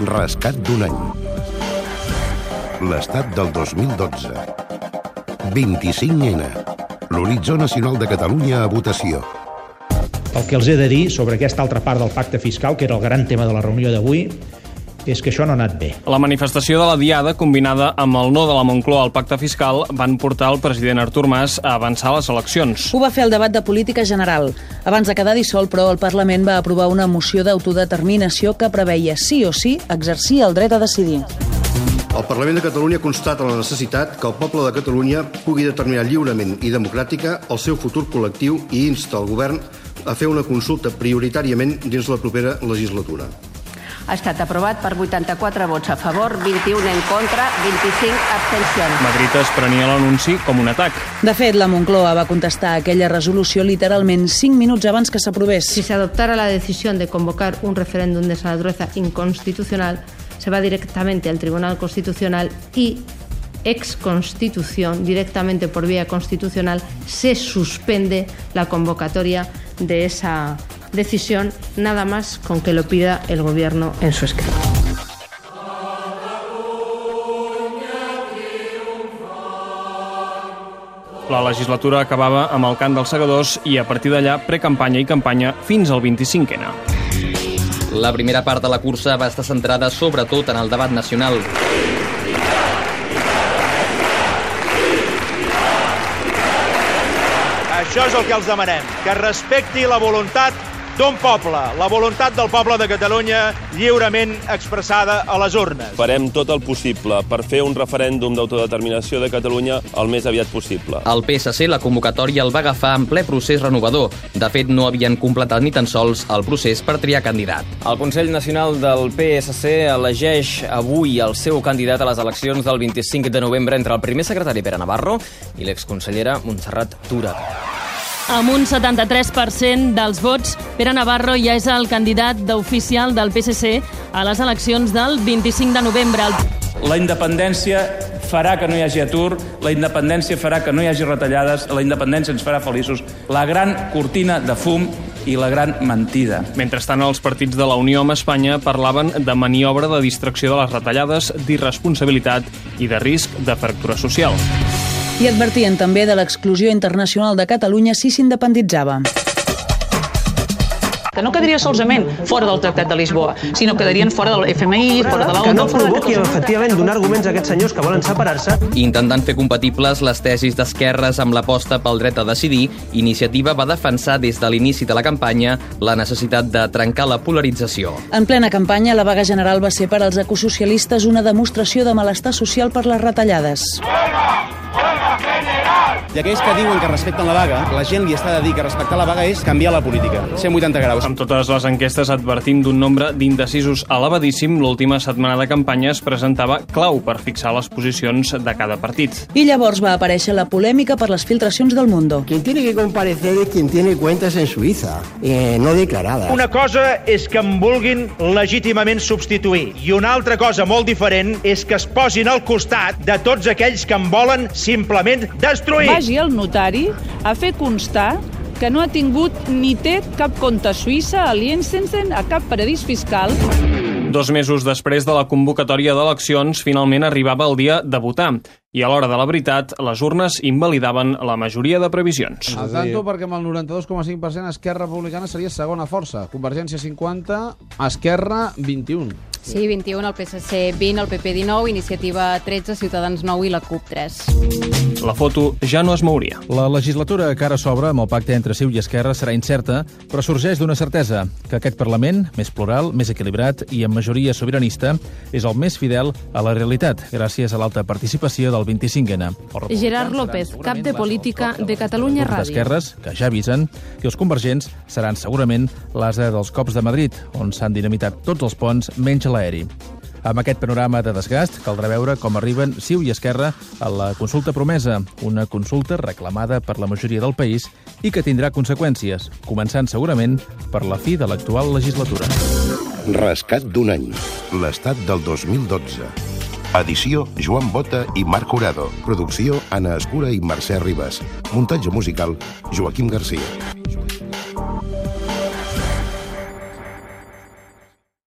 Rescat d'un any. L'estat del 2012. 25N. L'horitzó nacional de Catalunya a votació. El que els he de dir sobre aquesta altra part del pacte fiscal, que era el gran tema de la reunió d'avui, és que això no ha anat bé. La manifestació de la Diada, combinada amb el no de la Moncloa al pacte fiscal, van portar el president Artur Mas a avançar les eleccions. Ho va fer el debat de política general. Abans de quedar dissolt, però, el Parlament va aprovar una moció d'autodeterminació que preveia sí o sí exercir el dret a decidir. El Parlament de Catalunya constata la necessitat que el poble de Catalunya pugui determinar lliurement i democràtica el seu futur col·lectiu i insta el govern a fer una consulta prioritàriament dins la propera legislatura. Ha estat aprovat per 84 vots a favor, 21 en contra, 25 abstencions. Madrid es prenia l'anunci com un atac. De fet, la Moncloa va contestar aquella resolució literalment 5 minuts abans que s'aprovés. Si se adoptara la decisión de convocar un referéndum de esa naturaleza inconstitucional, se va directamente al Tribunal Constitucional y ex constitución, directamente por vía constitucional, se suspende la convocatoria de esa decisión, nada más con que lo pida el Gobierno en su escrito. La legislatura acabava amb el cant dels segadors i a partir d'allà precampanya i campanya fins al 25N. La primera part de la cursa va estar centrada sobretot en el debat nacional. Això és el que els demanem, que respecti la voluntat d'un poble, la voluntat del poble de Catalunya lliurement expressada a les urnes. Farem tot el possible per fer un referèndum d'autodeterminació de Catalunya el més aviat possible. El PSC la convocatòria el va agafar en ple procés renovador. De fet, no havien completat ni tan sols el procés per triar candidat. El Consell Nacional del PSC elegeix avui el seu candidat a les eleccions del 25 de novembre entre el primer secretari Pere Navarro i l'exconsellera Montserrat Tura. Amb un 73% dels vots, Pere Navarro ja és el candidat d'oficial del PSC a les eleccions del 25 de novembre. La independència farà que no hi hagi atur, la independència farà que no hi hagi retallades, la independència ens farà feliços. La gran cortina de fum i la gran mentida. Mentrestant, els partits de la Unió amb Espanya parlaven de maniobra de distracció de les retallades, d'irresponsabilitat i de risc de fractura social. I advertien també de l'exclusió internacional de Catalunya si s'independitzava que no quedaria solament fora del Tractat de Lisboa, sinó que quedarien fora del FMI, fora de l'ONU... Que no provoqui, efectivament, donar arguments a aquests senyors que volen separar-se. Intentant fer compatibles les tesis d'esquerres amb l'aposta pel dret a decidir, Iniciativa va defensar des de l'inici de la campanya la necessitat de trencar la polarització. En plena campanya, la vaga general va ser per als ecosocialistes una demostració de malestar social per les retallades. I aquells que diuen que respecten la vaga, la gent li està de dir que respectar la vaga és canviar la política, 180 graus. Amb totes les enquestes advertim d'un nombre d'indecisos elevadíssim, l'última setmana de campanya es presentava clau per fixar les posicions de cada partit. I llavors va aparèixer la polèmica per les filtracions del Mundo. Quien tiene que comparecer es quien tiene cuentas en Suiza, eh, no declaradas. Una cosa és que em vulguin legítimament substituir i una altra cosa molt diferent és que es posin al costat de tots aquells que em volen simplement destruir. Vagi al notari a fer constar que no ha tingut ni té cap compte Suïssa, a Liechtenstein, a cap paradís fiscal. Dos mesos després de la convocatòria d'eleccions, finalment arribava el dia de votar. I a l'hora de la veritat, les urnes invalidaven la majoria de previsions. Al tanto perquè amb el 92,5% Esquerra Republicana seria segona força. Convergència 50, Esquerra 21. Sí, 21, el PSC 20, el PP 19, Iniciativa 13, Ciutadans 9 i la CUP 3. La foto ja no es mouria. La legislatura que ara s'obre amb el pacte entre Ciu i Esquerra serà incerta, però sorgeix d'una certesa, que aquest Parlament, més plural, més equilibrat i amb majoria sobiranista, és el més fidel a la realitat, gràcies a l'alta participació del 25N. Gerard López, cap de política de Catalunya Ràdio. d'Esquerres, que ja avisen, i els convergents seran segurament l'asa dels cops de Madrid, on s'han dinamitat tots els ponts, menys l'aeri. Amb aquest panorama de desgast, caldrà veure com arriben Ciu i Esquerra a la consulta promesa, una consulta reclamada per la majoria del país i que tindrà conseqüències, començant segurament per la fi de l'actual legislatura. Rescat d'un any. L'estat del 2012. Edició Joan Bota i Marc Urado. Producció Anna Escura i Mercè Ribas. Muntatge musical Joaquim Garcia.